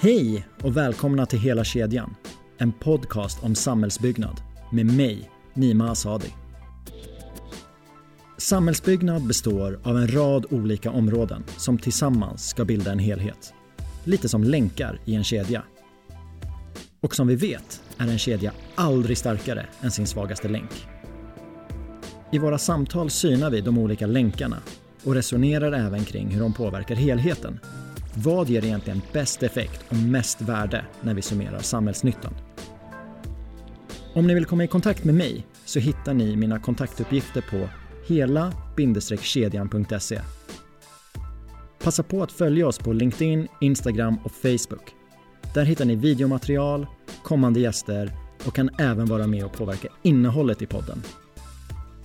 Hej och välkomna till Hela kedjan. En podcast om samhällsbyggnad med mig, Nima Asadi. Samhällsbyggnad består av en rad olika områden som tillsammans ska bilda en helhet. Lite som länkar i en kedja. Och som vi vet är en kedja aldrig starkare än sin svagaste länk. I våra samtal synar vi de olika länkarna och resonerar även kring hur de påverkar helheten. Vad ger egentligen bäst effekt och mest värde när vi summerar samhällsnyttan? Om ni vill komma i kontakt med mig så hittar ni mina kontaktuppgifter på hela-kedjan.se. Passa på att följa oss på LinkedIn, Instagram och Facebook. Där hittar ni videomaterial, kommande gäster och kan även vara med och påverka innehållet i podden.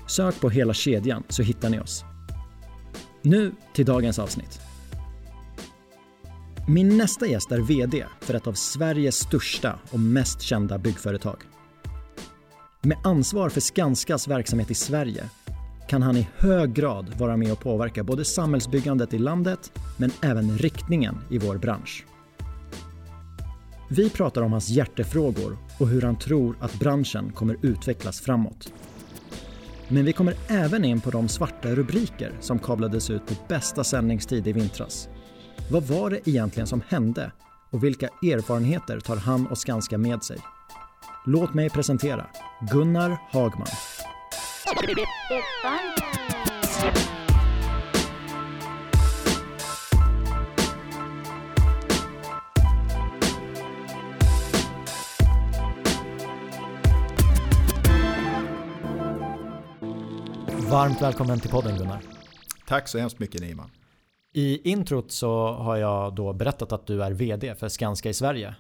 Sök på Hela kedjan så hittar ni oss. Nu till dagens avsnitt. Min nästa gäst är VD för ett av Sveriges största och mest kända byggföretag. Med ansvar för Skanskas verksamhet i Sverige kan han i hög grad vara med och påverka både samhällsbyggandet i landet men även riktningen i vår bransch. Vi pratar om hans hjärtefrågor och hur han tror att branschen kommer utvecklas framåt. Men vi kommer även in på de svarta rubriker som kablades ut på bästa sändningstid i vintras. Vad var det egentligen som hände och vilka erfarenheter tar han och Skanska med sig? Låt mig presentera Gunnar Hagman. Varmt välkommen till podden Gunnar. Tack så hemskt mycket Nima. I introt så har jag då berättat att du är VD för Skanska i Sverige.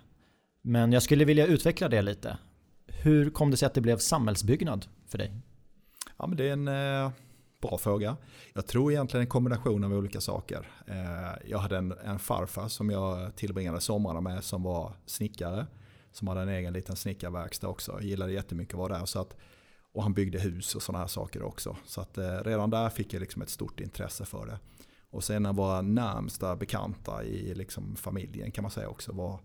Men jag skulle vilja utveckla det lite. Hur kom det sig att det blev samhällsbyggnad för dig? Ja, men det är en eh, bra fråga. Jag tror egentligen en kombination av olika saker. Eh, jag hade en, en farfar som jag tillbringade somrarna med som var snickare. Som hade en egen liten snickarverkstad också. Jag gillade jättemycket att vara där. Så att, och han byggde hus och sådana här saker också. Så att, eh, redan där fick jag liksom ett stort intresse för det. Och sen när våra närmsta bekanta i liksom familjen kan man säga också var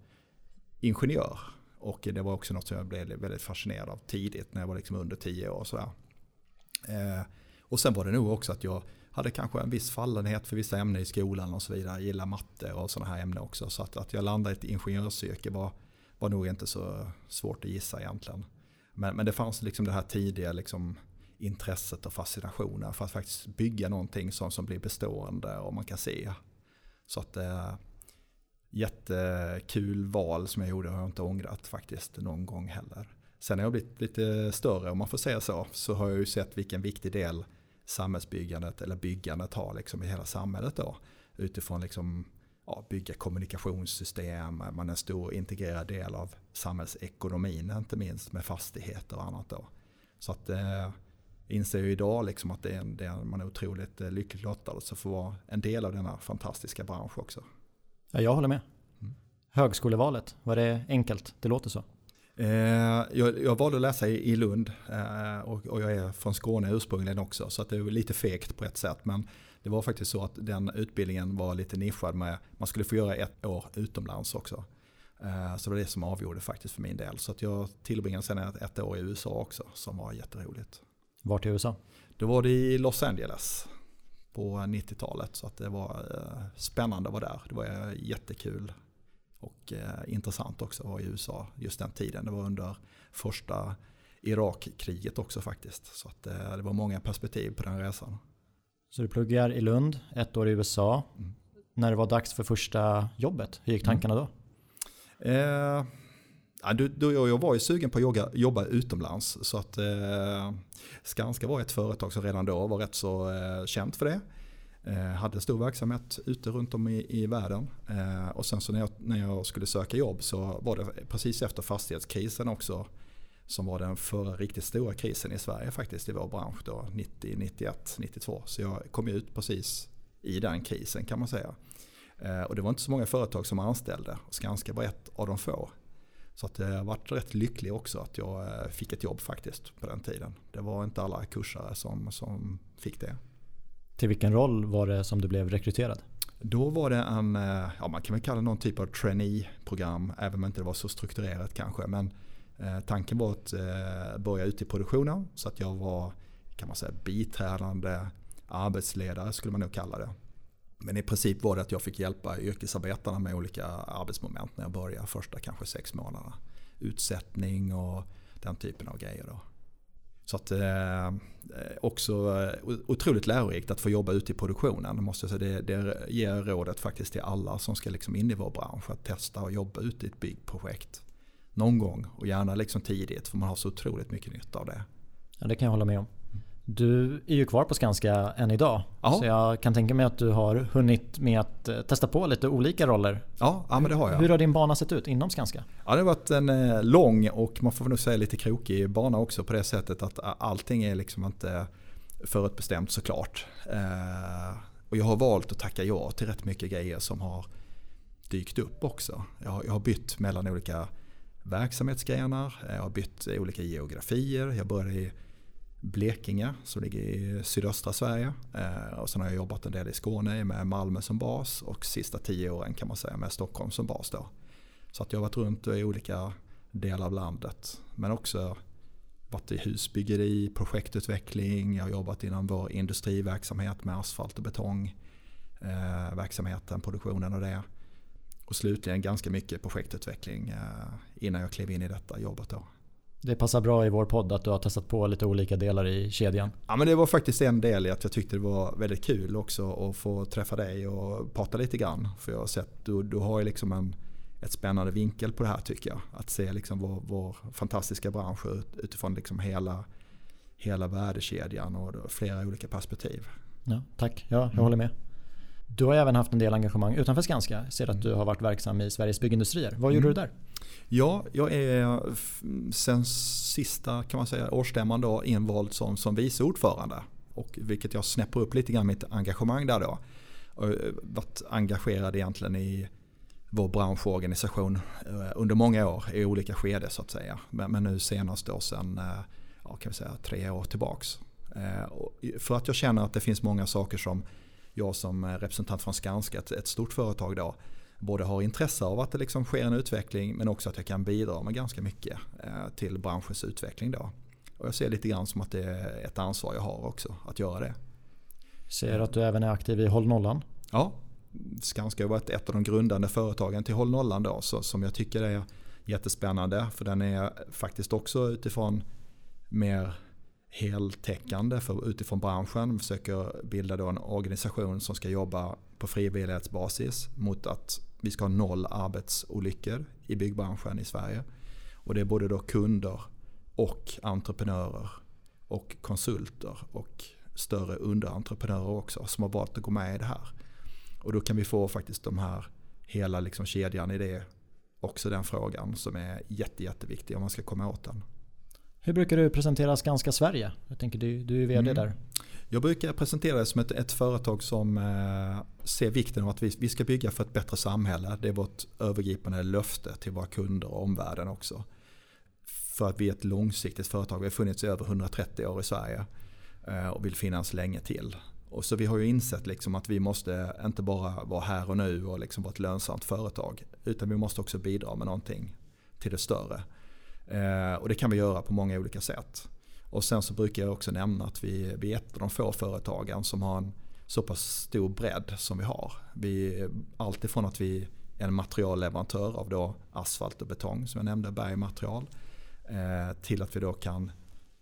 ingenjör. Och det var också något som jag blev väldigt fascinerad av tidigt när jag var liksom under tio år. Sådär. Eh, och sen var det nog också att jag hade kanske en viss fallenhet för vissa ämnen i skolan och så vidare. Jag gillar matte och sådana här ämnen också. Så att, att jag landade i ett ingenjörsyrke var, var nog inte så svårt att gissa egentligen. Men, men det fanns liksom det här tidiga liksom, intresset och fascinationen för att faktiskt bygga någonting som, som blir bestående och man kan se. Så att eh, jättekul val som jag gjorde har jag inte ångrat faktiskt någon gång heller. Sen när jag blivit lite större om man får säga så, så har jag ju sett vilken viktig del samhällsbyggandet eller byggandet har liksom i hela samhället då. Utifrån liksom, ja, bygga kommunikationssystem, man är en stor integrerad del av samhällsekonomin, inte minst med fastigheter och annat då. Så att eh, inser ju idag liksom att det är, det är, man är otroligt eh, lyckligt lottad att få vara en del av denna fantastiska bransch också. Ja, jag håller med. Mm. Högskolevalet, var det enkelt? Det låter så. Eh, jag, jag valde att läsa i, i Lund eh, och, och, jag är från Skåne ursprungligen också så att det är lite fegt på ett sätt. Men det var faktiskt så att den utbildningen var lite nischad med man skulle få göra ett år utomlands också. Eh, så det var det som avgjorde faktiskt för min del. Så att jag tillbringade sen ett, ett år i USA också som var jätteroligt. Vart i USA? Då var det i Los Angeles på 90-talet. Så att det var eh, spännande att vara där. Det var eh, jättekul och eh, intressant också att vara i USA just den tiden. Det var under första Irakkriget också faktiskt. Så att det var många perspektiv på den resan. Så du pluggar i Lund, ett år i USA. Mm. När det var dags för första jobbet, hur gick tankarna då? Eh, Ja, du, du, jag var ju sugen på att jobba, jobba utomlands. Så att eh, Skanska var ett företag som redan då var rätt så eh, känt för det. Eh, hade stor verksamhet ute runt om i, i världen. Eh, och sen så när jag, när jag skulle söka jobb så var det precis efter fastighetskrisen också. Som var den förra riktigt stora krisen i Sverige faktiskt i vår bransch då. 90, 91, 92. Så jag kom ut precis i den krisen kan man säga. Eh, och det var inte så många företag som anställde. Skanska var ett av de få. Så att jag varit rätt lycklig också att jag eh, fick ett jobb faktiskt på den tiden. Det var inte alla kursare som, som fick det. Till vilken roll var det som du blev rekryterad? Då var det en, eh, ja man kan väl kalla det någon typ av trainee-program, även om det inte var så strukturerat kanske. Men eh, tanken var att eh, börja ut i produktionen så att jag var, kan man säga, biträdande arbetsledare skulle man nog kalla det. Men i princip var det att jag fick hjälpa yrkesarbetarna med olika arbetsmoment när jag började första kanske sex månaderna. Utsättning och den typen av grejer. Då. Så att eh, eh också eh, otroligt lärorikt att få jobba ute i produktionen. Måste jag säga. Det, det ger rådet faktiskt till alla som ska liksom in i vår bransch att testa och jobba ute i ett byggprojekt. Någon gång och gärna liksom tidigt för man har så otroligt mycket nytta av det. Ja, det kan jag hålla med om. Du är ju kvar på Skanska än idag. Aha. Så jag kan tänka mig att du har hunnit med att eh, testa på lite olika roller. Ja, ja men det har jag. Hur har din bana sett ut inom Skanska? Ja, det har varit en eh, lång och man får nog säga lite krokig bana också på det sättet att allting är liksom inte förutbestämt såklart. Eh, och jag har valt att tacka ja till rätt mycket grejer som har dykt upp också. Jag har, jag har bytt mellan olika verksamhetsgrenar, jag har bytt olika geografier. Jag började i Blekinge som ligger i sydöstra Sverige. Eh, och sen har jag jobbat en del i Skåne med Malmö som bas och sista tio åren kan man säga med Stockholm som bas. Då. Så att jag har varit runt i olika delar av landet. Men också varit i husbyggeri, projektutveckling, jag har jobbat inom vår industriverksamhet med asfalt och betong. Eh, verksamheten, produktionen och det. Och slutligen ganska mycket projektutveckling eh, innan jag klev in i detta jobbet. Då. Det passar bra i vår podd att du har testat på lite olika delar i kedjan. Ja men det var faktiskt en del i att jag tyckte det var väldigt kul också att få träffa dig och prata lite grann. För jag har sett, du, du har ju liksom en, ett spännande vinkel på det här tycker jag. Att se liksom vår, vår fantastiska bransch utifrån liksom hela, hela värdekedjan och flera olika perspektiv. Ja, tack, ja, jag mm. håller med. Du har även haft en del engagemang utanför Skanska. Jag ser att du har varit verksam i Sveriges Byggindustrier. Vad gjorde mm. du där? Ja, jag är sen sista kan man säga, årsstämman då invald som, som vice ordförande. Och vilket jag snäpper upp lite grann mitt engagemang där då. Och eh, varit engagerad egentligen i vår branschorganisation eh, under många år i olika skeden så att säga. Men, men nu senast då sen eh, ja, kan vi säga, tre år tillbaks. För att jag känner att det finns många saker som jag som representant från Skanska, ett, ett stort företag då, både har intresse av att det liksom sker en utveckling men också att jag kan bidra med ganska mycket eh, till branschens utveckling. Då. Och jag ser lite grann som att det är ett ansvar jag har också att göra det. Ser att du även är aktiv i Håll Nollan? Ja, Skanska har varit ett av de grundande företagen till Håll Nollan då, så, som jag tycker är jättespännande. För den är faktiskt också utifrån mer heltäckande för, utifrån branschen. Vi försöker bilda då en organisation som ska jobba på frivillighetsbasis mot att vi ska ha noll arbetsolyckor i byggbranschen i Sverige. Och det är både då kunder och entreprenörer och konsulter och större underentreprenörer också som har valt att gå med i det här. Och då kan vi få faktiskt de här hela liksom kedjan i det. Också den frågan som är jätte, jätteviktig om man ska komma åt den. Hur brukar du presentera Skanska Sverige? Jag tänker du, du är vd mm. där. Jag brukar presentera det som ett, ett företag som eh, se vikten av att vi, vi ska bygga för ett bättre samhälle. Det är vårt övergripande löfte till våra kunder och omvärlden också. För att vi är ett långsiktigt företag. Vi har funnits i över 130 år i Sverige eh, och vill finnas länge till. Och så vi har ju insett liksom att vi måste inte bara vara här och nu och liksom vara ett lönsamt företag. Utan vi måste också bidra med någonting till det större. Eh, och det kan vi göra på många olika sätt. Och sen så brukar jag också nämna att vi, vi är ett av de få företagen som har en så pass stor bredd som vi har. Vi alltifrån att vi är en materialleverantör av då asfalt och betong som jag nämnde, bergmaterial. Eh, till att vi då kan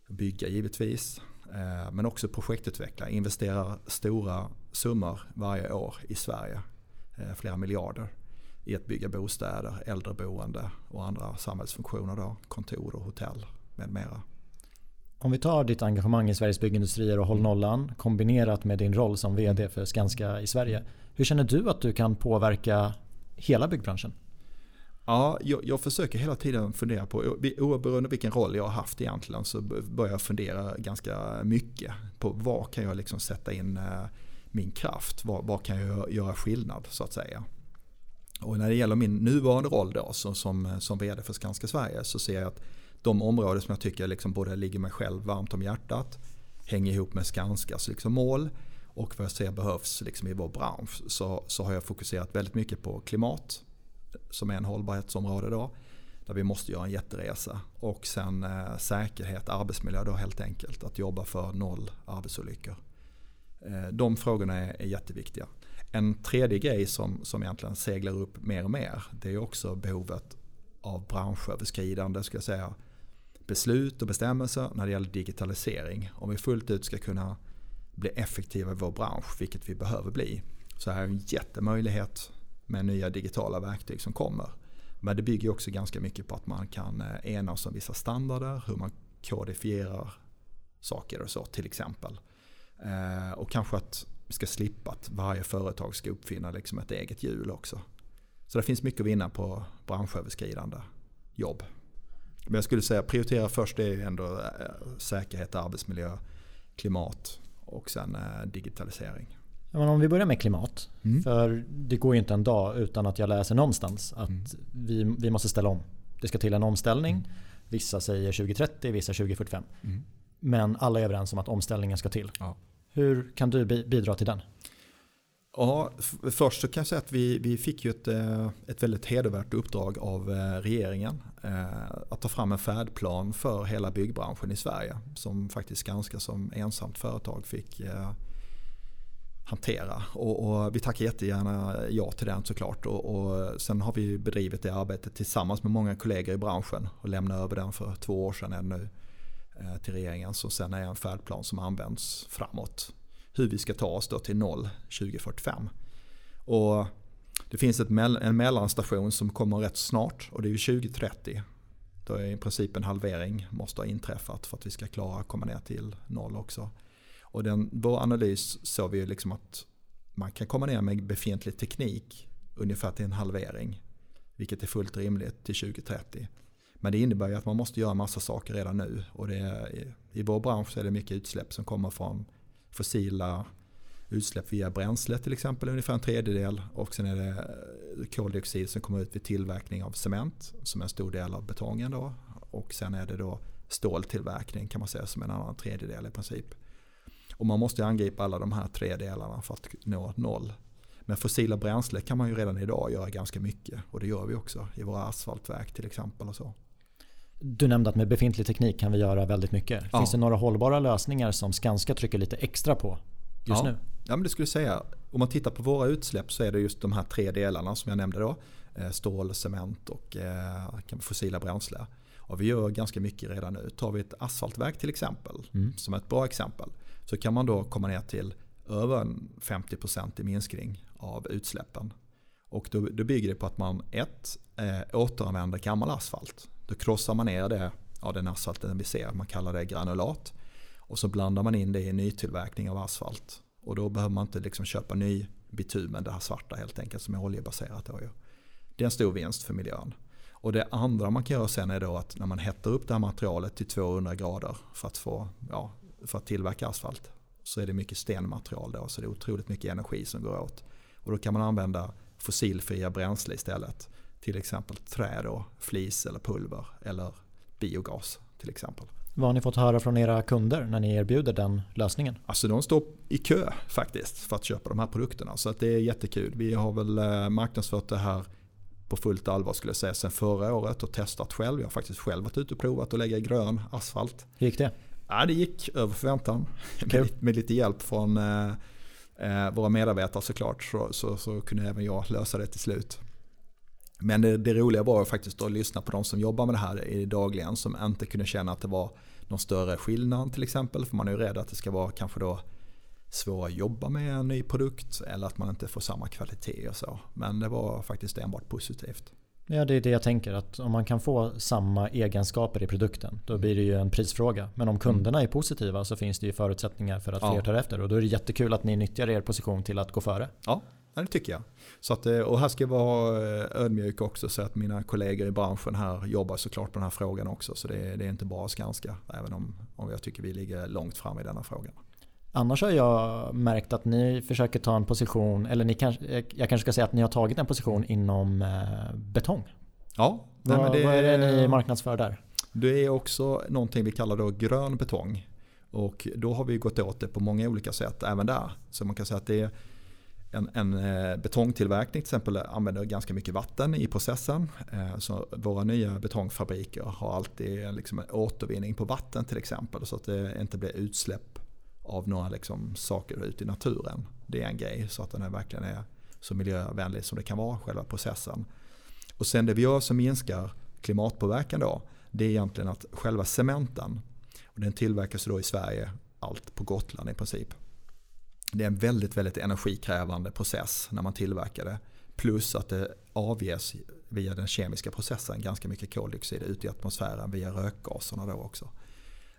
bygga givetvis. Eh, men också projektutveckla, investera stora summor varje år i Sverige. Eh, flera miljarder i att bygga bostäder, äldreboende och andra samhällsfunktioner. Då, kontor och hotell med mera. Om vi tar ditt engagemang i Sveriges Byggindustrier och Håll Nollan kombinerat med din roll som VD för Skanska i Sverige. Hur känner du att du kan påverka hela byggbranschen? Ja, jag, jag, försöker hela tiden fundera på, oberoende vilken roll jag har haft egentligen, så börjar jag fundera ganska mycket på var kan jag liksom sätta in eh, min kraft? Var, var kan jag göra skillnad så att säga? Och när det gäller min nuvarande roll då som, som, som vd för Skanska Sverige så ser jag att de områden som jag tycker liksom både ligger mig själv varmt om hjärtat, hänger ihop med Skanskas liksom mål och vad jag ser behövs liksom i vår bransch så, så har jag fokuserat väldigt mycket på klimat som är en hållbarhetsområde då. Där vi måste göra en jätteresa. Och sen eh, säkerhet, arbetsmiljö då helt enkelt. Att jobba för noll arbetsolyckor. Eh, de frågorna är, är jätteviktiga. En tredje grej som, som egentligen seglar upp mer och mer. Det är också behovet av branschöverskridande ska jag säga, beslut och bestämmelser när det gäller digitalisering. Om vi fullt ut ska kunna bli effektiva i vår bransch, vilket vi behöver bli, så är det en jättemöjlighet med nya digitala verktyg som kommer. Men det bygger också ganska mycket på att man kan eh, enas om vissa standarder, hur man kodifierar saker och så till exempel. Eh, och kanske att vi ska slippa att varje företag ska uppfinna liksom ett eget hjul också. Så det finns mycket att vinna på branschöverskridande jobb. Men jag skulle säga prioritera först är ändå eh, säkerhet, arbetsmiljö, klimat och sen digitalisering. Men om vi börjar med klimat. Mm. För det går ju inte en dag utan att jag läser någonstans att mm. vi, vi måste ställa om. Det ska till en omställning. Mm. Vissa säger 2030, vissa 2045. Mm. Men alla är överens om att omställningen ska till. Ja. Hur kan du bidra till den? Ja, först så kan jag säga att vi, vi fick ju ett, eh, ett väldigt hedervärt uppdrag av eh, regeringen. Eh, att ta fram en färdplan för hela byggbranschen i Sverige. Som faktiskt Skanska som ensamt företag fick hantera. Och, och, vi tackar jättegärna ja till den såklart. Och, och sen har vi bedrivit det arbetet tillsammans med många kollegor i branschen och lämnat över den för två år sedan ännu till regeringen. Så sen är en färdplan som används framåt. Hur vi ska ta oss då till noll 2045. Och det finns ett, en mellanstation som kommer rätt snart och det är 2030. Då är i princip en halvering måste ha inträffat för att vi ska klara att komma ner till noll också. Och den, vår analys såg vi liksom att man kan komma ner med befintlig teknik ungefär till en halvering. Vilket är fullt rimligt till 2030. Men det innebär ju att man måste göra massa saker redan nu. Och det är, I vår bransch är det mycket utsläpp som kommer från fossila utsläpp via bränsle till exempel, ungefär en tredjedel. Och sen är det koldioxid som kommer ut vid tillverkning av cement, som är en stor del av betongen då. Och sen är det då ståltillverkning kan man säga som en annan tredjedel i princip. Och man måste angripa alla de här tre delarna för att nå noll. Men fossila bränsle kan man ju redan idag göra ganska mycket och det gör vi också i våra asfaltverk till exempel. och så. Du nämnde att med befintlig teknik kan vi göra väldigt mycket. Ja. Finns det några hållbara lösningar som Skanska trycker lite extra på just ja. nu? Ja, men det skulle jag säga. Om man tittar på våra utsläpp så är det just de här tre delarna som jag nämnde då. Eh, stål, cement och eh, fossila bränsle. Och vi gör ganska mycket redan nu. Tar vi ett asfaltverk till exempel, mm. som är ett bra exempel så kan man då komma ner till över 50% i minskning av utsläppen. Och då, då bygger det på att man ett, eh, återanvänder gammal asfalt. Då krossar man ner det, ja, den asfalten vi ser, man kallar det granulat. Och så blandar man in det i nytillverkning av asfalt. Och då behöver man inte liksom köpa ny bitumen, det här svarta helt enkelt som är oljebaserat. Då Det är en stor vinst för miljön. Och det andra man kan göra sen är då att när man hettar upp det här materialet till 200 grader för att få ja, för att tillverka asfalt så är det mycket stenmaterial då så det är otroligt mycket energi som går åt. Och då kan man använda fossilfria bränsle istället. Till exempel trä då, flis eller pulver eller biogas till exempel. Vad har ni fått höra från era kunder när ni erbjuder den lösningen? Alltså de står i kö faktiskt för att köpa de här produkterna. Så att det är jättekul. Vi har väl eh, marknadsfört det här på fullt allvar skulle jag säga sen förra året och testat själv. Jag har faktiskt själv varit ute och provat att lägga grön asfalt. Hur gick det? Ja, det gick över förväntan. Med, med, lite hjälp från eh, eh, våra medarbetare såklart så, så, så, kunde även jag lösa det till slut. Men det, det roliga var faktiskt att lyssna på de som jobbar med det här i dagligen som inte kunde känna att det var någon större skillnad till exempel. För man är ju rädd att det ska vara kanske då svårare att jobba med en ny produkt eller att man inte får samma kvalitet och så. Men det var faktiskt enbart positivt. Ja, det är det jag tänker. Att om man kan få samma egenskaper i produkten då blir det ju en prisfråga. Men om kunderna är positiva så finns det ju förutsättningar för att fler tar efter. Och då är det jättekul att ni nyttjar er position till att gå före. Ja, det tycker jag. Så att, eh, och här ska jag vara eh, ödmjuk också så att mina kollegor i branschen här jobbar såklart på den här frågan också. Så det, det är inte bara Skanska, även om, om jag tycker vi ligger långt fram i denna frågan. Annars har jag märkt att ni försöker ta en position, eller ni kanske, jag kanske ska säga att ni har tagit en position inom eh, betong. Ja. Vad, nej, det, vad är det ni marknadsför där? Det är också någonting vi kallar då grön betong. Och då har vi gått åt det på många olika sätt även där. Så man kan säga att det är en, en eh, betongtillverkning till exempel eh, använder ganska mycket vatten i processen. Eh, så våra nya betongfabriker har alltid liksom en återvinning på vatten till exempel. Så att det inte blir utsläpp av några liksom saker ute i naturen. Det är en grej så att den verkligen är så miljövänlig som det kan vara själva processen. Och sen det vi gör som minskar klimatpåverkan då det är egentligen att själva cementen och den tillverkas då i Sverige, allt på Gotland i princip. Det är en väldigt, väldigt energikrävande process när man tillverkar det. Plus att det avges via den kemiska processen ganska mycket koldioxid ut i atmosfären via rökgaserna då också.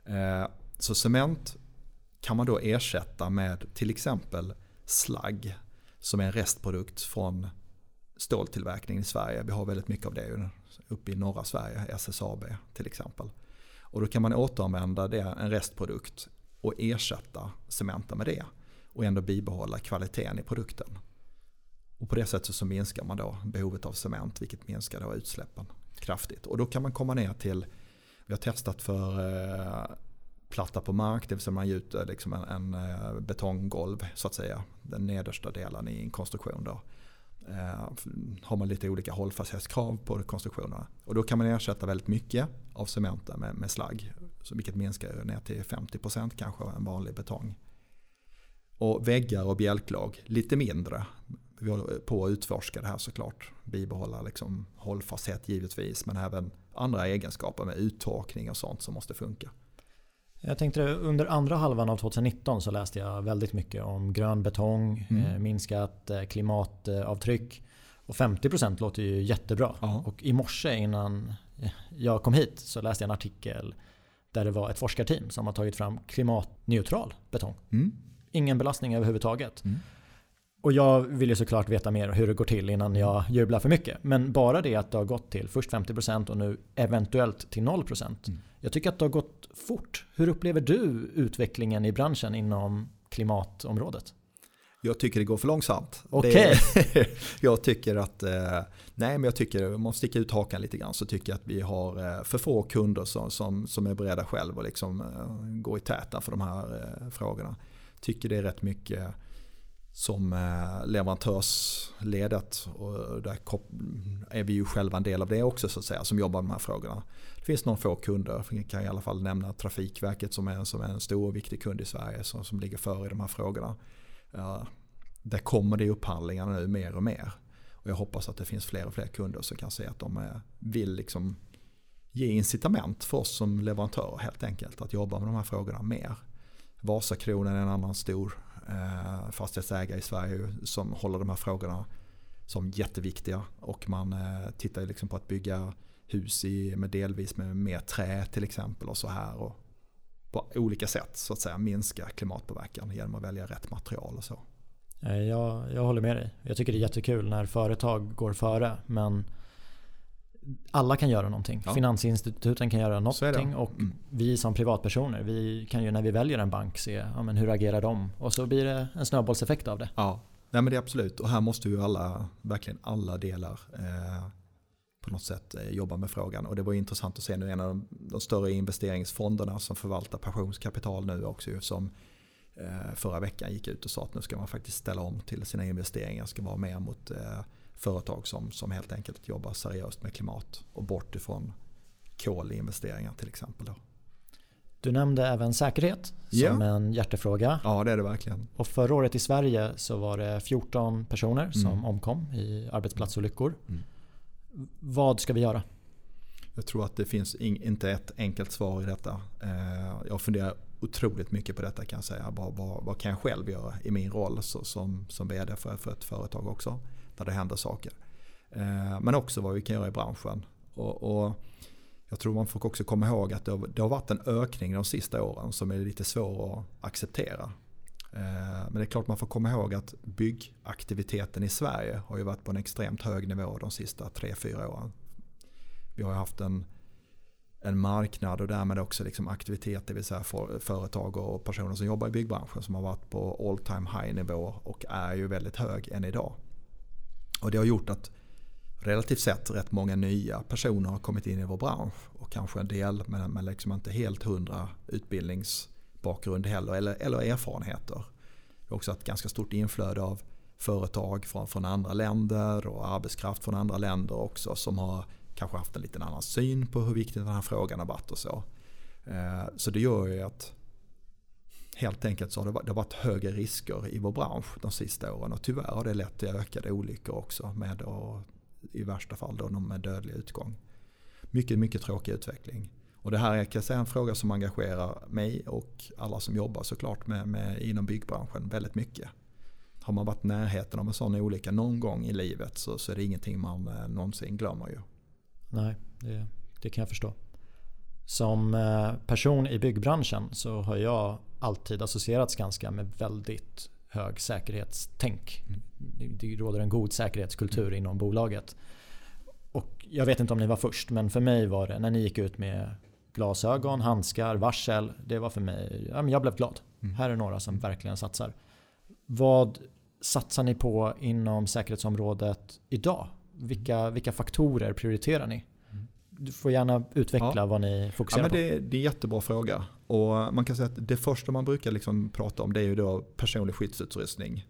Eh, så cement kan man då ersätta med till exempel slagg som är en restprodukt från ståltillverkning i Sverige. Vi har väldigt mycket av det uppe i norra Sverige, SSAB till exempel. Och då kan man återanvända det, en restprodukt och ersätta cementen med det och ändå bibehålla kvaliteten i produkten. Och på det sättet så minskar man då behovet av cement vilket minskar då utsläppen kraftigt. Och då kan man komma ner till, vi har testat för eh, platta på mark, det vill säga man gjuter eh, liksom en, en eh, betonggolv så att säga. Den nedersta delen i en konstruktion då. Eh, har man lite olika hållfasthetskrav på konstruktionerna. Och då kan man ersätta väldigt mycket av cementen med, med slagg. Så vilket minskar ner till 50% kanske en vanlig betong. Och väggar och bjälklag lite mindre. Vi håller på att utforska det här såklart. Bibehålla liksom hållfasthet givetvis men även andra egenskaper med uttorkning och sånt som måste funka. Jag tänkte under andra halvan av 2019 så läste jag väldigt mycket om grön betong, mm. Eh, minskat eh, klimatavtryck. Och 50% låter ju jättebra. Ja. Och i morse innan jag kom hit så läste jag en artikel där det var ett forskarteam som har tagit fram klimatneutral betong. Mm. Ingen belastning överhuvudtaget. Mm. Och jag vill ju såklart veta mer hur det går till innan jag jublar för mycket. Men bara det att det har gått till först 50% och nu eventuellt till 0%. Mm. Jag tycker att det har gått fort. Hur upplever du utvecklingen i branschen inom klimatområdet? Jag tycker det går för långsamt. Okay. jag tycker att, eh, nej men jag tycker, om man sticker ut hakan lite grann så tycker jag att vi har eh, för få kunder som, som, som är beredda själva att liksom eh, gå i täten för de här frågorna. Tycker det är rätt mycket som eh, leverantörsledet och där är vi ju själva en del av det också så att säga som jobbar med de här frågorna. Det finns några få kunder, jag kan i alla fall nämna Trafikverket som är, som är en stor och viktig kund i Sverige som, som ligger före i de här frågorna. Där kommer det i upphandlingarna nu mer och mer. Och jag hoppas att det finns fler och fler kunder som kan se att de eh, vill liksom ge incitament för oss som leverantörer helt enkelt att jobba med de här frågorna mer. Vasakronan är en annan stor eh, fastighetsägare i Sverige som håller de här frågorna som jätteviktiga och man eh, tittar liksom på att bygga hus i, med delvis med mer trä till exempel och så här och på olika sätt så att säga minska klimatpåverkan genom att välja rätt material och så. Eh, jag, jag håller med dig. Jag tycker det är jättekul när företag går före men alla kan göra någonting. Ja. Finansinstituten kan göra någonting och mm. vi som privatpersoner vi kan ju när vi väljer en bank se ja, men hur agerar de och så blir det en snöbollseffekt av det. Ja, Nej, men det är absolut och här måste ju alla, verkligen alla delar eh, på något sätt eh, jobba med frågan. Och det var intressant att se nu en av de, de större investeringsfonderna som förvaltar pensionskapital nu också som eh, förra veckan gick ut och sa att nu ska man faktiskt ställa om till sina investeringar, ska vara mer mot eh, företag som, som helt enkelt jobbar seriöst med klimat och bort ifrån kolinvesteringar till exempel. Då. Du nämnde även säkerhet som ja. en hjärtefråga. Ja, det är det verkligen. Och förra året i Sverige så var det 14 personer som mm. omkom i arbetsplatsolyckor. Mm. Vad ska vi göra? Jag tror att det finns inte ett enkelt svar i detta. Eh, jag funderar otroligt mycket på detta kan jag säga. Vad, vad, vad kan jag själv göra i min roll som, som vd för, för ett företag också? Där det händer saker. Eh, men också vad vi kan göra i branschen. Och, och jag tror man får också komma ihåg att det har, det har varit en ökning de sista åren som är lite svår att acceptera. Eh, men det är klart man får komma ihåg att byggaktiviteten i Sverige har ju varit på en extremt hög nivå de sista 3-4 åren. Vi har haft en, en marknad och därmed också liksom aktivitet, det vill säga för, företag och personer som jobbar i byggbranschen som har varit på all time high nivå och är ju väldigt hög än idag. Och det har gjort att relativt sett rätt många nya personer har kommit in i vår bransch och kanske en del men, men liksom inte helt hundra utbildningsbakgrund heller eller, eller erfarenheter. Vi har också ett ganska stort inflöde av företag från, från andra länder och arbetskraft från andra länder också som har kanske haft en liten annan syn på hur viktig den här frågan har varit och så. Eh, så det gör ju att helt enkelt så har det varit, det har varit högre risker i vår bransch de sista åren och tyvärr har det lett till ökade olyckor också med och, i värsta fall då med dödlig utgång. Mycket, mycket tråkig utveckling. Och det här är kan säga, en fråga som engagerar mig och alla som jobbar såklart med, med, inom byggbranschen väldigt mycket. Har man varit i närheten av en sån olycka någon gång i livet så, så är det ingenting man eh, någonsin glömmer ju. Nej, det, det kan jag förstå. Som eh, person i byggbranschen så har jag alltid associerats ganska med väldigt hög säkerhetstänk. Mm. Det råder en god säkerhetskultur inom bolaget. Och jag vet inte om ni var först men för mig var det när ni gick ut med glasögon, handskar, varsel. Det var för mig, ja, men jag blev glad. Mm. Här är några som verkligen satsar. Vad satsar ni på inom säkerhetsområdet idag? Vilka, vilka faktorer prioriterar ni? Du får gärna utveckla ja. vad ni fokuserar ja, men det, på. Det är en jättebra fråga. Och man kan säga att det första man brukar liksom prata om det är ju då personlig skyddsutrustning.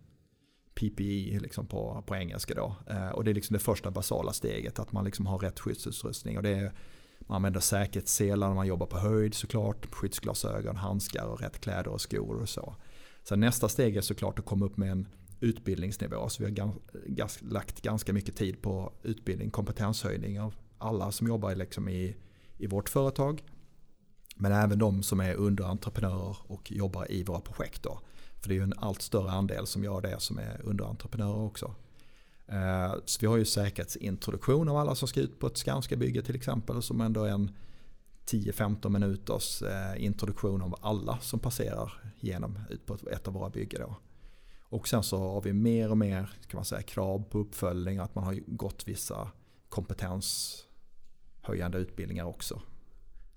PPE liksom på, på engelska då. Eh, och det är liksom det första basala steget att man liksom har rätt skyddsutrustning. Och det är, man använder säkerhetsselar när man jobbar på höjd såklart. Skyddsglasögon, handskar och rätt kläder och skor och så. Sen nästa steg är såklart att komma upp med en utbildningsnivå. Så vi har gans, gans, lagt ganska mycket tid på utbildning, kompetenshöjning av alla som jobbar liksom i, i vårt företag. Men även de som är underentreprenörer och jobbar i våra projekt. Då. För det är ju en allt större andel som gör det som är underentreprenörer också. Eh, så vi har ju säkerhetsintroduktion av alla som ska ut på ett Skanska-bygge till exempel. Som ändå är en 10-15 minuters eh, introduktion av alla som passerar genom ut på ett av våra byggen. Då. Och sen så har vi mer och mer kan man säga, krav på uppföljning. Att man har gått vissa kompetenshöjande utbildningar också.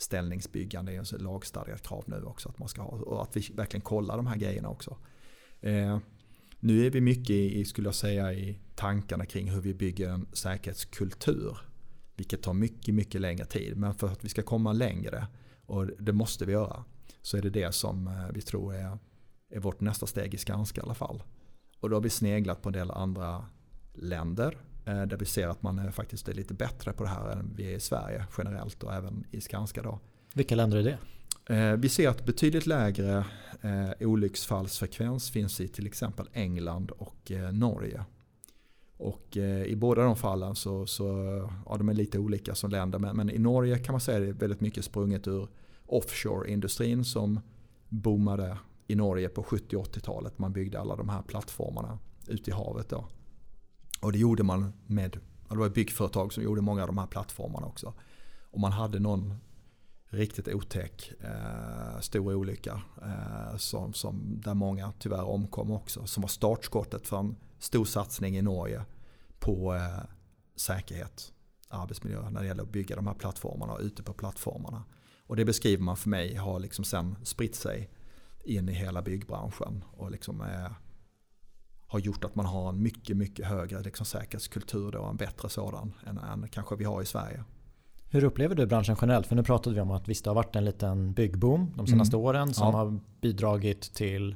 Ställningsbyggande är ett lagstadgat krav nu också att man ska ha. Och att vi verkligen kollar de här grejerna också. Eh, nu är vi mycket i, skulle jag säga, i tankarna kring hur vi bygger en säkerhetskultur. Vilket tar mycket, mycket längre tid. Men för att vi ska komma längre, och det måste vi göra, så är det det som eh, vi tror är, är vårt nästa steg i Skanska i alla fall. Och då har vi sneglat på en del andra länder där vi ser att man är faktiskt är lite bättre på det här än vi är i Sverige generellt och även i Skanska. Då. Vilka länder är det? Eh, vi ser att betydligt lägre eh, olycksfallsfrekvens finns i till exempel England och Norge. Och i båda de fallen så, så ja, de är lite olika som länder. Men, men i Norge kan man säga att det är väldigt mycket sprunget ur offshore-industrin som boomade i Norge på 70 80-talet. Man byggde alla de här plattformarna ute i havet. Då. Och det gjorde man med, det var ett byggföretag som gjorde många av de här plattformarna också. Och man hade någon riktigt otäck eh, stor olycka eh, som, som, där många tyvärr omkom också. Som var startskottet för en stor satsning i Norge på eh, säkerhet, arbetsmiljö när det gäller att bygga de här plattformarna och ute på plattformarna. Och det beskriver man för mig har liksom sen spritt sig in i hela byggbranschen och liksom är har gjort att man har en mycket, mycket högre liksom, säkerhetskultur då, en bättre sådan än, än kanske vi har i Sverige. Hur upplever du branschen generellt? För nu pratade vi om att visst det har varit en liten byggboom de senaste mm. åren som ja. har bidragit till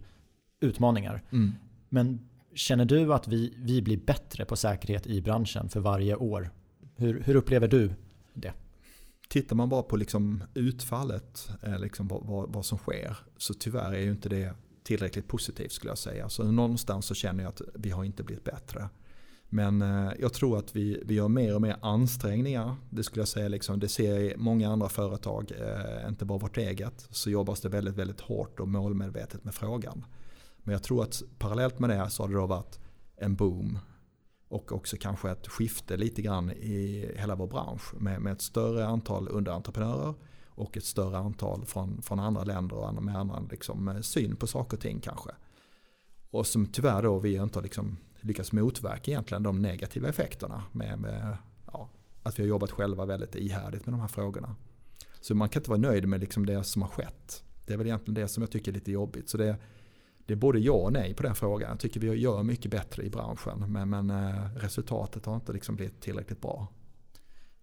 utmaningar. Mm. Men känner du att vi, vi blir bättre på säkerhet i branschen för varje år? Hur, hur upplever du det? Tittar man bara på liksom utfallet, eh, liksom vad, vad, vad, som sker, så tyvärr är ju inte det tillräckligt positivt skulle jag säga. Så någonstans så känner jag att vi har inte blivit bättre. Men eh, jag tror att vi, vi gör mer och mer ansträngningar. Det skulle jag säga, liksom, det ser jag i många andra företag, eh, inte bara vårt eget. Så jobbas det väldigt, väldigt hårt och målmedvetet med frågan. Men jag tror att parallellt med det så har det då varit en boom. Och också kanske ett skifte lite grann i hela vår bransch. Med, med ett större antal underentreprenörer och ett större antal från, från andra länder och med annan liksom, eh, syn på saker och ting kanske. Och som tyvärr då vi inte har liksom lyckats motverka egentligen de negativa effekterna med, med ja, att vi har jobbat själva väldigt ihärdigt med de här frågorna. Så man kan inte vara nöjd med liksom det som har skett. Det är väl egentligen det som jag tycker är lite jobbigt. Så det, det är både ja och nej på den frågan. Jag tycker vi gör mycket bättre i branschen men, men eh, resultatet har inte liksom blivit tillräckligt bra.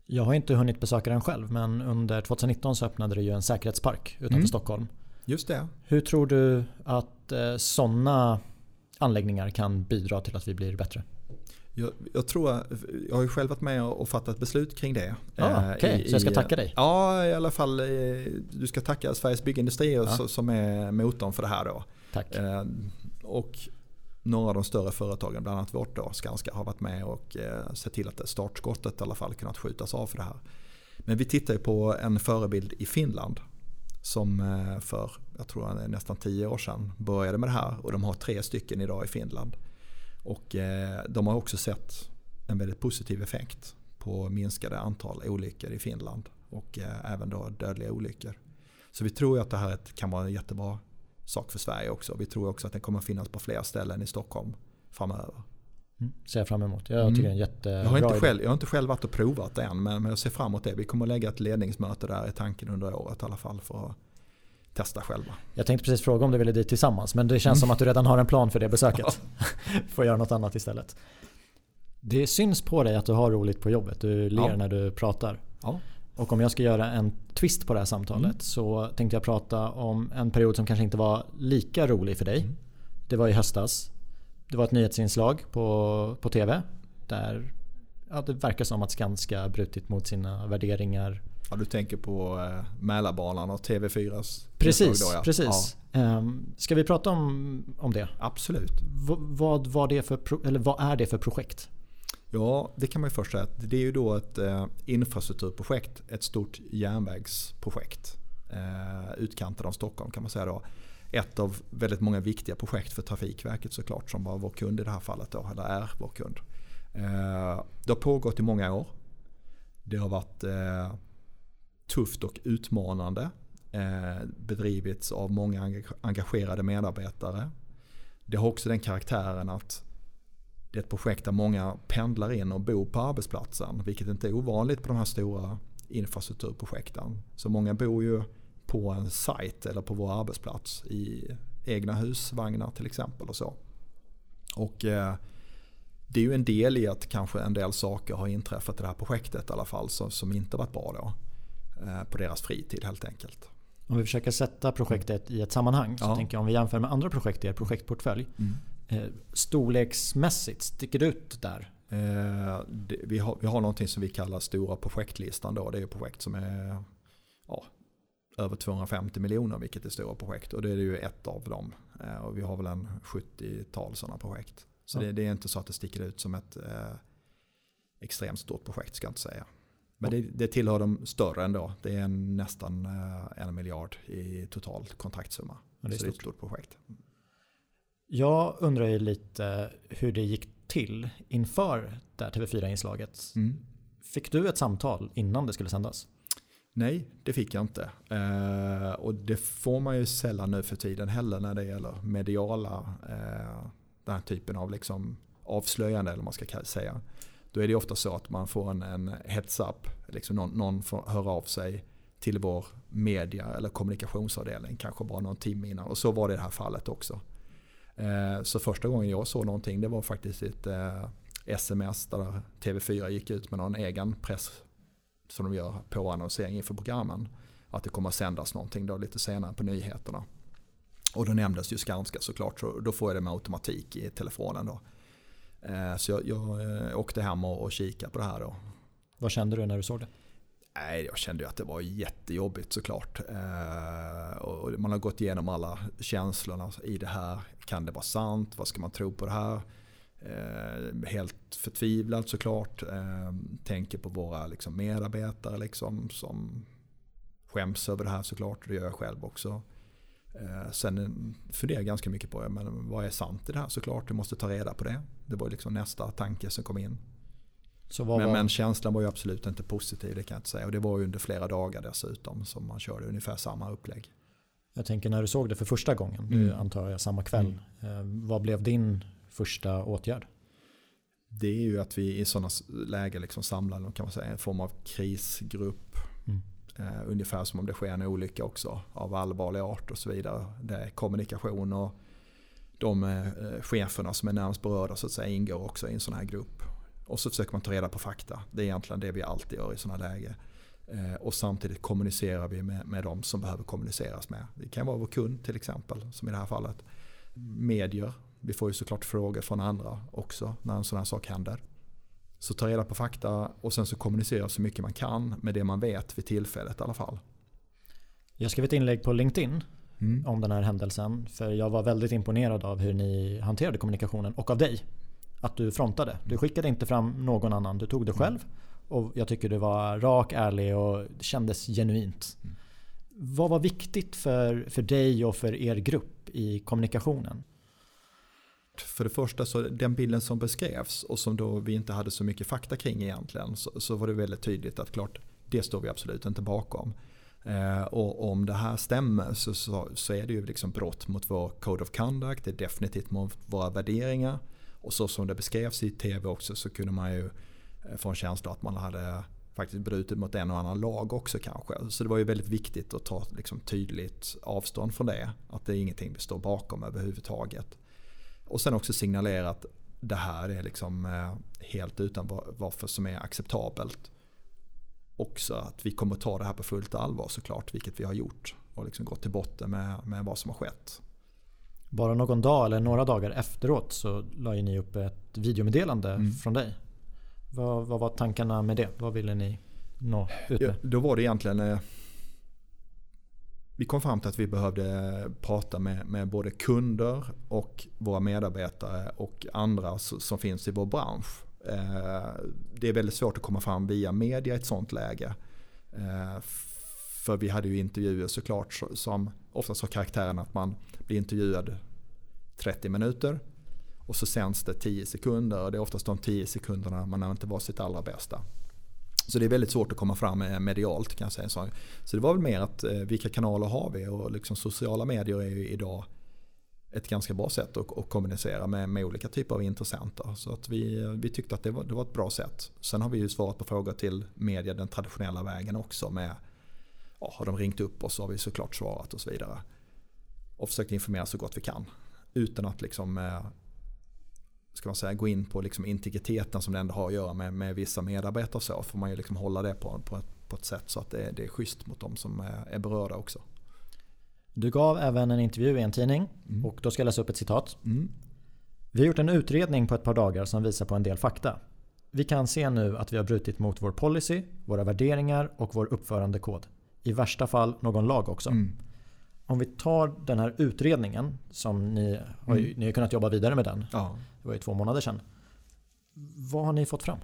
Jag har inte hunnit besöka den själv men under 2019 så öppnade det ju en säkerhetspark utanför mm. Stockholm. Just det. Hur tror du att eh, sådana anläggningar kan bidra till att vi blir bättre? Jag, jag, tror, jag har ju själv varit med och fattat beslut kring det. Ah, okay. Så jag ska tacka dig? Ja, i alla fall. Du ska tacka Sveriges Byggindustrier ja. som är motorn för det här. Då. Tack. Och några av de större företagen, bland annat vårt då, Skanska, har varit med och eh, sett till att startskottet i alla fall kunnat skjutas av för det här. Men vi tittar ju på en förebild i Finland som eh, för, jag tror nästan tio år sedan började med det här och de har tre stycken idag i Finland. Och eh, de har också sett en väldigt positiv effekt på minskade antal olyckor i Finland och eh, även då dödliga olyckor. Så vi tror att det här kan vara en jättebra sak för Sverige också. Vi tror också att den kommer finnas på fler ställen i Stockholm framöver. Mm, ser jag fram emot. Jag tycker mm. det är en jättebra jag har, inte själv, jag har inte själv varit och provat det än men jag ser fram emot det. Vi kommer att lägga ett ledningsmöte där i tanken under året i alla fall för att testa själva. Jag tänkte precis fråga om du ville dit tillsammans men det känns mm. som att du redan har en plan för det besöket. Får göra något annat istället. Det syns på dig att du har roligt på jobbet. Du ler ja. när du pratar. Ja. Och om jag ska göra en twist på det här samtalet mm. så tänkte jag prata om en period som kanske inte var lika rolig för dig. Mm. Det var i höstas. Det var ett nyhetsinslag på, på TV där ja, det verkar som att Skanska brutit mot sina värderingar Ja, du tänker på eh, Mälarbanan och TV4s Precis, då, ja. precis. Ja. Um, ska vi prata om, om det? Absolut. V vad, var det för, eller vad är det för projekt? Ja, det kan man ju först säga. Det är ju då ett eh, infrastrukturprojekt, ett stort järnvägsprojekt. Eh, utkanten av Stockholm kan man säga då. Ett av väldigt många viktiga projekt för Trafikverket såklart som var vår kund i det här fallet då, eller är vår kund. Eh, det har pågått i många år. Det har varit eh, tufft och utmanande. Eh, bedrivits av många engagerade medarbetare. Det har också den karaktären att det är ett projekt där många pendlar in och bor på arbetsplatsen. Vilket inte är ovanligt på de här stora infrastrukturprojekten. Så många bor ju på en sajt eller på vår arbetsplats i egna husvagnar till exempel. och så. Och eh, Det är ju en del i att kanske en del saker har inträffat i det här projektet i alla fall som, som inte varit bra då. Eh, på deras fritid helt enkelt. Om vi försöker sätta projektet i ett sammanhang så ja. tänker jag om vi jämför med andra projekt i er projektportfölj. Mm. Eh, storleksmässigt, sticker ut där? Eh, vi, har, vi har någonting som vi kallar stora projektlistan. Då. Det är projekt som är ja, över 250 miljoner vilket är stora projekt. Och det är ju ett av dem. Eh, och vi har väl en 70-tal sådana projekt. Så ja. det, det, är inte så att det sticker ut som ett eh, extremt stort projekt ska jag inte säga. Men det, det tillhör de större ändå. Det är nästan eh, en miljard i total kontraktsumma. Ja, det är, så det är ett stort projekt. Jag undrar ju lite hur det gick till inför det här TV4-inslaget. Mm. Fick du ett samtal innan det skulle sändas? Nej, det fick jag inte. Eh, och det får man ju sällan nu för tiden heller när det gäller mediala, eh, den här typen av liksom avslöjande eller man ska säga. Då är det ofta så att man får en, en heads up. Liksom någon, någon får höra av sig till vår media eller kommunikationsavdelning kanske bara någon timme innan. Och så var det i det här fallet också. Eh, så första gången jag såg någonting det var faktiskt ett eh, sms där TV4 gick ut med någon egen press som de gör på annonsering inför programmen. Att det kommer att sändas någonting då lite senare på nyheterna. Och då nämndes ju Skanska såklart så då får jag det med automatik i telefonen då. Eh, så jag, jag åkte hem och, och kikade på det här då. Vad kände du när du såg det? Nej, jag kände ju att det var jättejobbigt såklart. Eh, och man har gått igenom alla känslorna i det här. Kan det vara sant? Vad ska man tro på det här? Eh, helt förtvivlad såklart. Eh, tänker på våra liksom, medarbetare liksom, som skäms över det här såklart. Det gör jag själv också. Eh, sen funderar jag ganska mycket på men vad är sant i det här såklart. Du måste ta reda på det. Det var liksom nästa tanke som kom in men, var... men, känslan var ju absolut inte positiv det kan jag inte säga. Och det var ju under flera dagar dessutom som man körde ungefär samma upplägg. Jag tänker när du såg det för första gången, mm. nu antar jag samma kväll. Mm. vad blev din första åtgärd? Det är ju att vi i sådana lägen liksom samlar kan man säga, en form av krisgrupp. Mm. Eh, ungefär som om det sker en olycka också av allvarlig art och så vidare. Det är kommunikation och de eh, cheferna som är närmast berörda så att säga ingår också i en sån här grupp. Och så försöker man ta reda på fakta. Det är egentligen det vi alltid gör i sådana lägen. Eh, och samtidigt kommunicerar vi med, med de som behöver kommuniceras med. Det kan vara vår kund till exempel, som i det här fallet. Medier, vi får ju såklart frågor från andra också när en sån här sak händer. Så ta reda på fakta och sen så kommunicera så mycket man kan med det man vet vid tillfället i alla fall. Jag skrev ett inlägg på LinkedIn mm. om den här händelsen. För jag var väldigt imponerad av hur ni hanterade kommunikationen och av dig. Att du frontade. Du skickade inte fram någon annan. Du tog det själv. Och jag tycker du var rak, ärlig och det kändes genuint. Mm. Vad var viktigt för, för dig och för er grupp i kommunikationen? För det första så den bilden som beskrevs och som då vi inte hade så mycket fakta kring egentligen så, så var det väldigt tydligt att klart det står vi absolut inte bakom. Eh, och om det här stämmer så, så, så, är det ju liksom brott mot vår Code of Conduct, det är definitivt mot våra värderingar. Och så som det beskrevs i tv också så kunde man ju eh, få en känsla att man hade faktiskt brutit mot en och annan lag också kanske. Så det var ju väldigt viktigt att ta liksom, tydligt avstånd från det. Att det är ingenting vi står bakom överhuvudtaget. Och sen också signalera att det här är liksom eh, helt utan varför som är acceptabelt. Också att vi kommer ta det här på fullt allvar såklart, vilket vi har gjort. Och liksom gått till botten med, med vad som har skett. Bara någon dag eller några dagar efteråt så la ni upp ett videomeddelande mm. från dig. Vad, vad, var tankarna med det? Vad ville ni nå ut med? Ja, då var det egentligen eh, vi kom fram till att vi behövde prata med, med både kunder och våra medarbetare och andra som finns i vår bransch. Eh, det är väldigt svårt att komma fram via media i ett sånt läge. Eh, för vi hade ju intervjuer såklart som oftast har karaktären att man blir intervjuad 30 minuter och så sänds det 10 sekunder och det är oftast de 10 sekunderna man inte var sitt allra bästa. Så det är väldigt svårt att komma fram eh, medialt kan jag säga. Så det var väl mer att eh, vilka kanaler har vi och liksom sociala medier är ju idag ett ganska bra sätt att, att kommunicera med, med, olika typer av intressenter. Så att vi, eh, vi tyckte att det var, det var ett bra sätt. Sen har vi ju svarat på frågor till media den traditionella vägen också. med ja, Har de ringt upp oss så har vi såklart svarat och så vidare. Och försökt informera så gott vi kan. Utan att liksom eh, ska man säga, gå in på liksom integriteten som det ändå har att göra med, med vissa medarbetare så får man ju liksom hålla det på, på, ett, på ett sätt så att det, det är schysst mot de som är, är berörda också. Du gav även en intervju i en tidning mm. och då ska jag läsa upp ett citat. Mm. Vi har gjort en utredning på ett par dagar som visar på en del fakta. Vi kan se nu att vi har brutit mot vår policy, våra värderingar och vår uppförandekod. I värsta fall någon lag också. Mm. Om vi tar den här utredningen som ni har, mm. ni har kunnat jobba vidare med den. Ja. Det var ju två månader sedan. Vad har ni fått fram?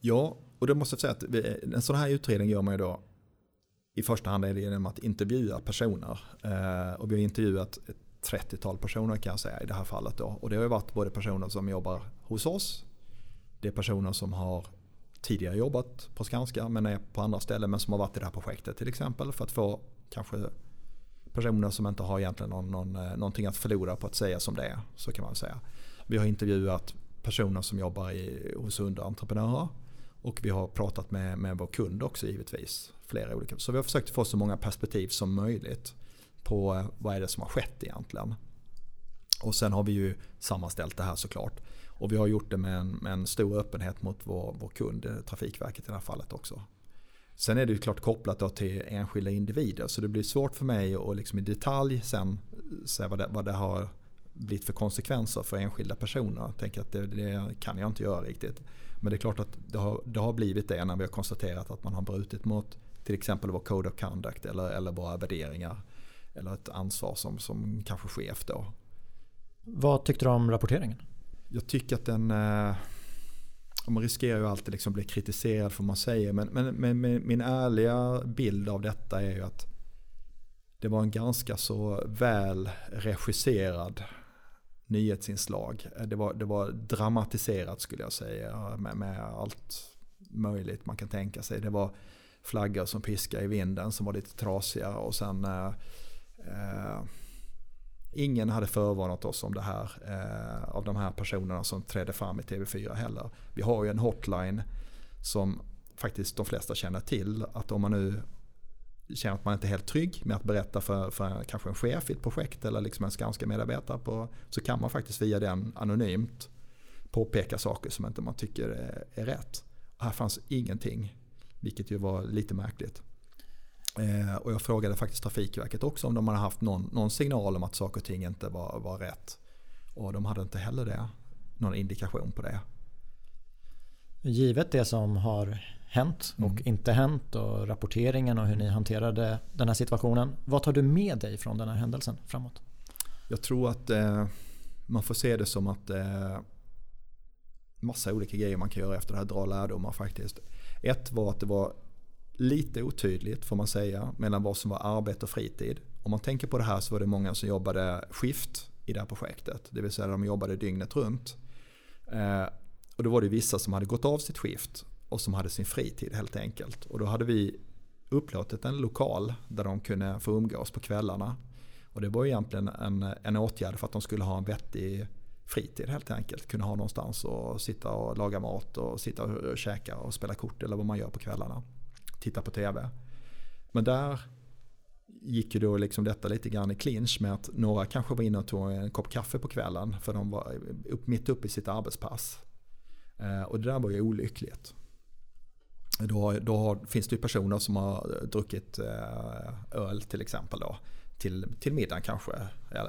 Ja, och det måste jag säga att vi, en sån här utredning gör man ju då i första hand är det genom att intervjua personer. Eh, och vi har intervjuat ett 30-tal personer kan jag säga i det här fallet. Då. Och det har ju varit både personer som jobbar hos oss. Det är personer som har tidigare jobbat på Skanska men är på andra ställen men som har varit i det här projektet till exempel. För att få kanske personer som inte har egentligen någon, någon, eh, någonting att förlora på att säga som det är. Så kan man säga. Vi har intervjuat personer som jobbar i, hos underentreprenörer. Och vi har pratat med, med vår kund också givetvis. Flera olika. Så vi har försökt få så många perspektiv som möjligt på eh, vad är det som har skett egentligen. Och sen har vi ju sammanställt det här såklart. Och vi har gjort det med en, med en stor öppenhet mot vår, vår kund, eh, Trafikverket i det här fallet också. Sen är det ju klart kopplat till enskilda individer så det blir svårt för mig att liksom i detalj sen säga vad det, vad det har blivit för konsekvenser för enskilda personer. Jag tänker att det, det, kan jag inte göra riktigt. Men det är klart att det har, det har blivit det när vi har konstaterat att man har brutit mot till exempel vår Code of Conduct eller, eller våra värderingar. Eller ett ansvar som, som kanske chef då. Vad tyckte du om rapporteringen? Jag tycker att den... Eh, man riskerar ju alltid liksom bli kritiserad för vad man säger. Men, men, men, min ärliga bild av detta är ju att det var en ganska så väl regisserad nyhetsinslag. Det var, det var dramatiserat skulle jag säga med, med allt möjligt man kan tänka sig. Det var flaggor som piskade i vinden som var lite trasiga och sen eh, eh, Ingen hade förvarnat oss om det här eh, av de här personerna som trädde fram i TV4 heller. Vi har ju en hotline som faktiskt de flesta känner till. Att om man nu känner att man inte är helt trygg med att berätta för, för kanske en chef i ett projekt eller liksom en Skanska medarbetare på, så kan man faktiskt via den anonymt påpeka saker som inte man tycker är, är rätt. Och här fanns ingenting Vilket ju var lite märkligt. Eh, och jag frågade faktiskt Trafikverket också om de hade haft någon, någon signal om att saker och ting inte var, var rätt. Och de hade inte heller det. Någon indikation på det. Givet det som har hänt och mm. inte hänt och rapporteringen och hur ni hanterade den här situationen. Vad tar du med dig från den här händelsen framåt? Jag tror att eh, man får se det som att eh, massa olika grejer man kan göra efter det här, dra lärdomar faktiskt. Ett var att det var lite otydligt får man säga mellan vad som var arbete och fritid. Om man tänker på det här så var det många som jobbade skift i det här projektet. Det vill säga de jobbade dygnet runt. Eh, och då var det vissa som hade gått av sitt skift och som hade sin fritid helt enkelt. Och då hade vi upplåtit en lokal där de kunde få umgås på kvällarna. Och det var egentligen en, en åtgärd för att de skulle ha en vettig fritid helt enkelt. Kunna ha någonstans och sitta och laga mat och sitta och käka och spela kort eller vad man gör på kvällarna. Titta på tv. Men där gick ju då liksom detta lite grann i clinch med att några kanske var inne och tog en kopp kaffe på kvällen för de var upp, mitt uppe i sitt arbetspass. Eh, och det där var ju olyckligt. Då, då finns det ju personer som har druckit eh, öl till exempel då. Till, till middagen kanske.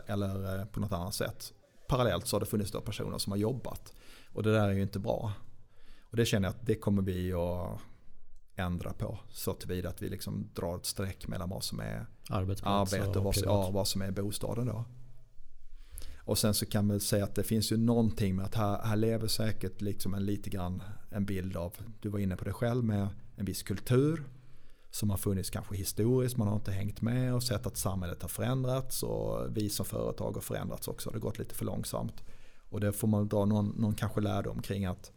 Eller eh, på något annat sätt. Parallellt så har det funnits då personer som har jobbat. Och det där är ju inte bra. Och det känner jag att det kommer vi att ändra på. Så tillvida att vi liksom drar ett streck mellan vad som är arbete och, vad, ja, vad som är bostaden då. Och sen så kan man säga att det finns ju någonting med att här, här lever säkert liksom en lite grann en bild av, du var inne på det själv med en viss kultur som har funnits kanske historiskt, man har inte hängt med och sett att samhället har förändrats och vi som företag har förändrats också, det har gått lite för långsamt. Och det får man dra någon, någon kanske lärdom kring att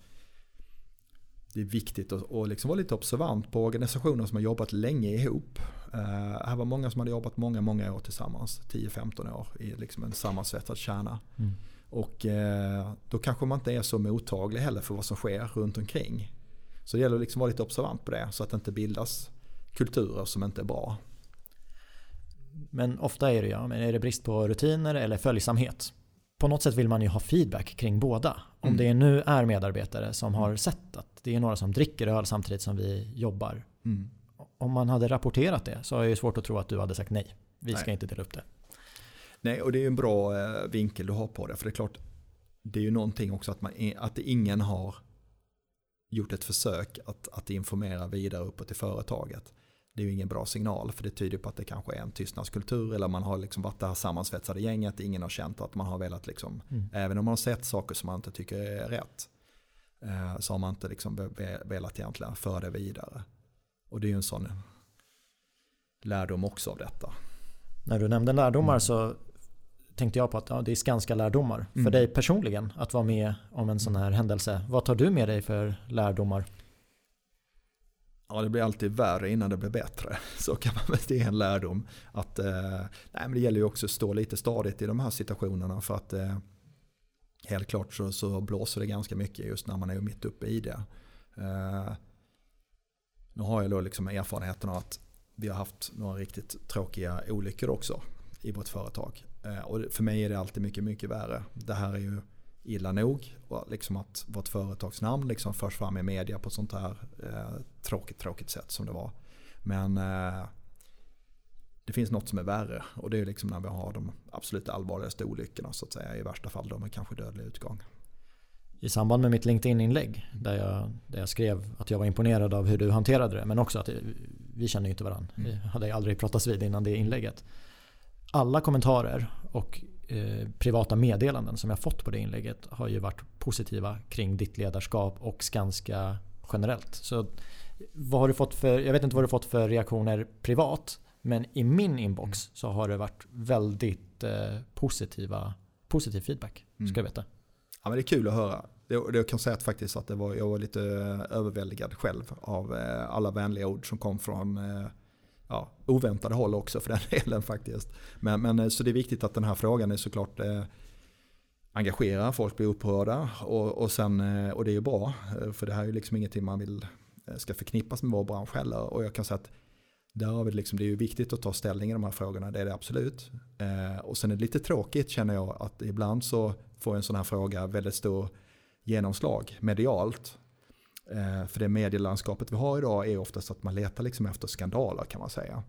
det är viktigt att, att liksom vara lite observant på organisationer som har jobbat länge ihop. Uh, här var många som hade jobbat många, många år tillsammans. 10-15 år i liksom en sammansvetsad kärna. Mm. Och uh, då kanske man inte är så mottaglig heller för vad som sker runt omkring. Så det gäller att liksom vara lite observant på det så att det inte bildas kulturer som inte är bra. Men ofta är det ja, men är det brist på rutiner eller följsamhet? På något sätt vill man ju ha feedback kring båda. Om mm. det nu är medarbetare som har sett att det är några som dricker öl samtidigt som vi jobbar. Mm om man hade rapporterat det så har jag svårt att tro att du hade sagt nej. Vi nej. ska inte dela upp det. Nej, och det är en bra eh, vinkel du har på det. För det är klart, det är ju någonting också att, man, att ingen har gjort ett försök att, att informera vidare uppåt i företaget. Det är ju ingen bra signal för det tyder på att det kanske är en tystnadskultur eller man har liksom varit det här sammansvetsade gänget. Ingen har känt att man har velat, liksom, mm. även om man har sett saker som man inte tycker är rätt, eh, så har man inte liksom velat egentligen föra det vidare. Och det är ju en sån lärdom också av detta. När du nämnde lärdomar mm. så tänkte jag på att ja, det är Skanska lärdomar. Mm. För dig personligen att vara med om en sån här händelse. Vad tar du med dig för lärdomar? Ja, det blir alltid värre innan det blir bättre. Så kan man väl, det är en lärdom. Att, eh, nej, men det gäller ju också att stå lite stadigt i de här situationerna. För att eh, helt klart så, så blåser det ganska mycket just när man är mitt uppe i det. Eh, nu har jag då liksom erfarenheten av att vi har haft några riktigt tråkiga olyckor också i vårt företag. Eh, och för mig är det alltid mycket, mycket värre. Det här är ju illa nog. Liksom att vårt företagsnamn liksom förs fram i media på ett sånt här eh, tråkigt, tråkigt sätt som det var. Men eh, det finns något som är värre och det är liksom när vi har de absolut allvarligaste olyckorna så att säga. I värsta fall de är kanske dödlig utgång i samband med mitt LinkedIn-inlägg där jag, där jag skrev att jag var imponerad av hur du hanterade det men också att vi känner ju inte varandra. Mm. Vi hade aldrig pratats vid innan det inlägget. Alla kommentarer och eh, privata meddelanden som jag fått på det inlägget har ju varit positiva kring ditt ledarskap och Skanska generellt. Så vad har du fått för, jag vet inte vad du fått för reaktioner privat men i min inbox mm. så har det varit väldigt eh, positiva, positiv feedback. Ska mm. jag veta. Ja, men det är kul att höra. Det kan säga att faktiskt att det var, jag var lite överväldigad själv av eh, alla vänliga ord som kom från ja, oväntade håll också för den delen faktiskt. Men, men eh, så det är viktigt att den här frågan är såklart eh, engagerar, folk blir upprörda och, och, sen, eh, och det är ju bra. Eh, för det här är ju liksom ingenting man vill ska förknippas med vår bransch heller. Och jag kan säga att där har vi liksom, det är ju viktigt att ta ställning i de här frågorna, det är det absolut. Eh, och sen är det lite tråkigt känner jag att ibland så får en sån här fråga väldigt stor genomslag medialt. Eh, för det medielandskapet vi har idag är oftast att man letar liksom efter skandaler kan man säga.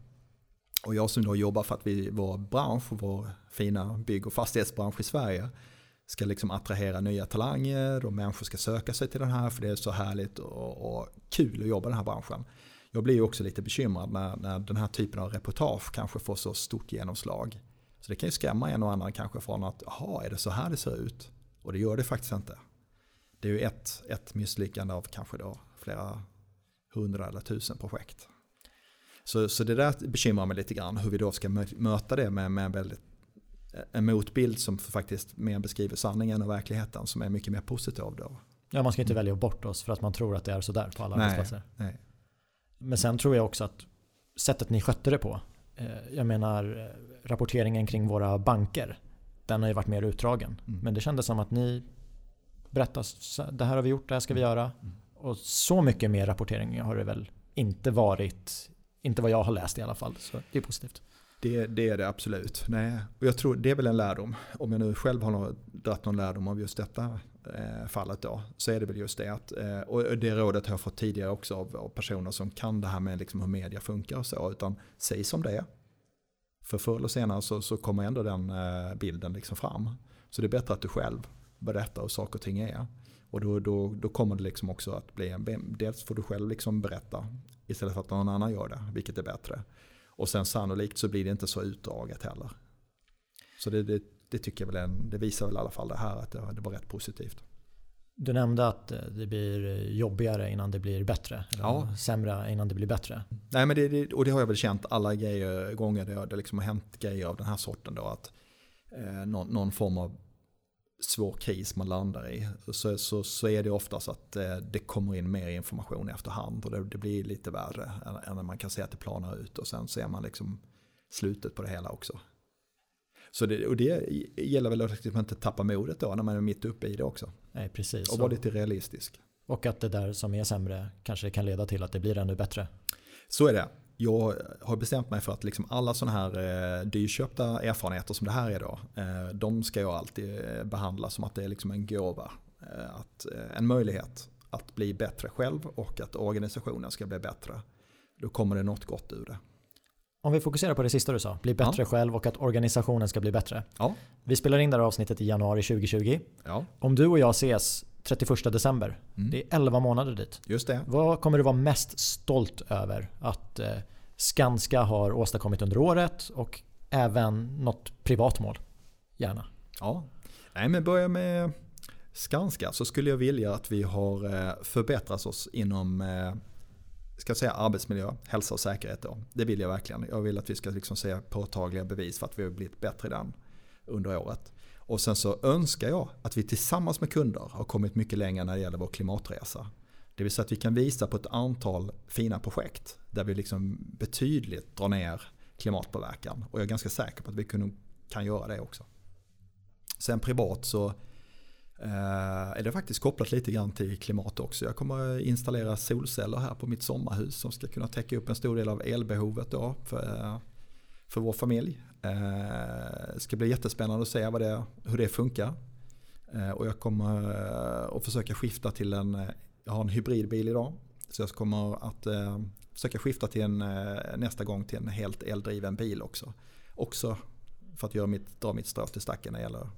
Och jag som då jobbar för att vi, vår bransch, vår fina bygg och fastighetsbransch i Sverige ska liksom attrahera nya talanger och människor ska söka sig till den här för det är så härligt och, och kul att jobba i den här branschen. Jag blir ju också lite bekymrad när, när den här typen av reportage kanske får så stort genomslag. Så det kan ju skrämma en och annan kanske från att, jaha, är det så här det ser ut? Och det gör det faktiskt inte. Det är ju ett, ett misslyckande av kanske då flera hundra eller tusen projekt. Så, så det där bekymrar mig lite grann, hur vi då ska möta det med, med väldigt, en motbild som faktiskt mer beskriver sanningen och verkligheten som är mycket mer positiv då. Ja, man ska inte välja bort oss för att man tror att det är sådär på alla arbetsplatser. Nej. Men sen tror jag också att sättet ni skötte det på, eh, jag menar eh, rapporteringen kring våra banker, den har ju varit mer utdragen. Mm. Men det kändes som att ni berättade, det här har vi gjort, det här ska vi göra. Mm. Och så mycket mer rapportering har det väl inte varit, inte vad jag har läst i alla fall. Så det är positivt. Det, det, är det absolut. Nej. Och jag tror det är väl en lärdom. Om jag nu själv har dragit någon lärdom av just detta eh, fallet då. Så är det väl just det att, eh, och det rådet har jag fått tidigare också av, av, personer som kan det här med liksom hur media funkar och så. Utan säg som det är. För förr eller senare så, så kommer ändå den eh, bilden liksom fram. Så det är bättre att du själv berättar hur saker och ting är. Och då, då, då kommer det liksom också att bli, dels får du själv liksom berätta istället för att någon annan gör det, vilket är bättre. Och sen sannolikt så blir det inte så utdraget heller. Så det, det, det tycker jag väl, en, det visar väl i alla fall det här att det, det var rätt positivt. Du nämnde att eh, det blir jobbigare innan det blir bättre. Eller ja. sämre innan det blir bättre. Nej, men det, det, och det har jag väl känt alla grejer, gånger det, det liksom har hänt grejer av den här sorten. Då, att eh, någon, någon, form av svår kris man landar i. Så, så, så är det oftast att eh, det kommer in mer information efterhand. Och det, det blir lite värre än, när man kan se att det planar ut. Och sen ser man liksom slutet på det hela också. Så det, och det gäller väl att liksom inte tappa modet då när man är mitt uppe i det också. Nej, precis. Och vara lite realistisk. Och att det där som är sämre kanske kan leda till att det blir ännu bättre. Så är det. Jag har bestämt mig för att liksom alla sådana här eh, dyrköpta erfarenheter som det här är då, eh, de ska jag alltid eh, behandla som att det är liksom en gåva. Att, en möjlighet att bli bättre själv och att organisationen ska bli bättre. Då kommer det något gott ur det. Om vi fokuserar på det sista du sa, bli bättre ja. själv och att organisationen ska bli bättre. Ja. Vi spelar in det här avsnittet i januari 2020. Ja. Om du och jag ses 31 december, mm. det är 11 månader dit. Just det. Vad kommer du vara mest stolt över att eh, Skanska har åstadkommit under året och även något privat mål? Gärna. Ja, Nej, men börja med Skanska så skulle jag vilja att vi har eh, förbättrat oss inom eh, ska säga arbetsmiljö, hälsa och säkerhet. Då. Det vill jag verkligen. Jag vill att vi ska liksom se påtagliga bevis för att vi har blivit bättre i den under året. Och sen så önskar jag att vi tillsammans med kunder har kommit mycket längre när det gäller vår klimatresa. Det vill säga att vi kan visa på ett antal fina projekt där vi liksom betydligt drar ner klimatpåverkan. Och jag är ganska säker på att vi kan göra det också. Sen privat så eh, är det faktiskt kopplat lite grann till klimat också. Jag kommer installera solceller här på mitt sommarhus som ska kunna täcka upp en stor del av elbehovet då för, för vår familj. Eh, det ska bli jättespännande att se vad det, hur det funkar. Och jag kommer att försöka skifta till en, jag har en hybridbil idag. Så jag kommer att försöka skifta till en, nästa gång till en helt eldriven bil också. Också för att göra mitt, dra mitt strå till stacken när det gäller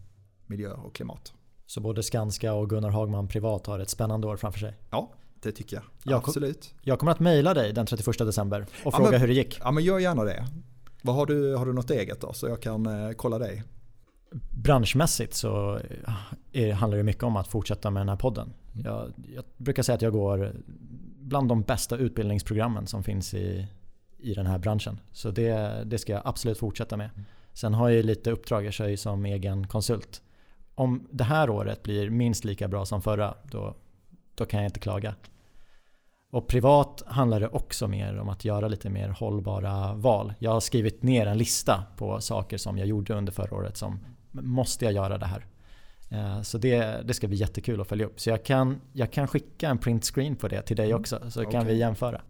miljö och klimat. Så både Skanska och Gunnar Hagman privat har ett spännande år framför sig. Ja, det tycker jag. jag Absolut. Jag kommer att mejla dig den 31 december och ja, fråga men, hur det gick. Ja men gör gärna det. Vad har, du, har du något eget då så jag kan eh, kolla dig? Branschmässigt så eh, är, handlar det mycket om att fortsätta med den här podden. Mm. Jag, jag, brukar säga att jag går bland de bästa utbildningsprogrammen som finns i, i den här branschen. Så det, det ska jag absolut fortsätta med. Mm. Sen har jag lite uppdrag, jag kör ju som egen konsult om det här året blir minst lika bra som förra, då, då kan jag inte klaga. Och privat handlar det också mer om att göra lite mer hållbara val. Jag har skrivit ner en lista på saker som jag gjorde under förra året som måste jag göra det här. Eh, så det, det ska bli jättekul att följa upp. Så jag kan, jag kan skicka en printscreen på det till dig mm. också så okay. kan vi jämföra.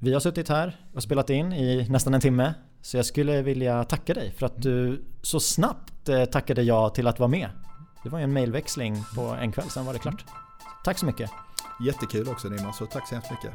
Vi har suttit här och spelat in i nästan en timme. Så jag skulle vilja tacka dig för att du så snabbt eh, tackade ja till att vara med. Det var ju en mailväxling på en kväll, sen var det klart. Tack så mycket jättekul också Nima, så tack så hemskt mycket.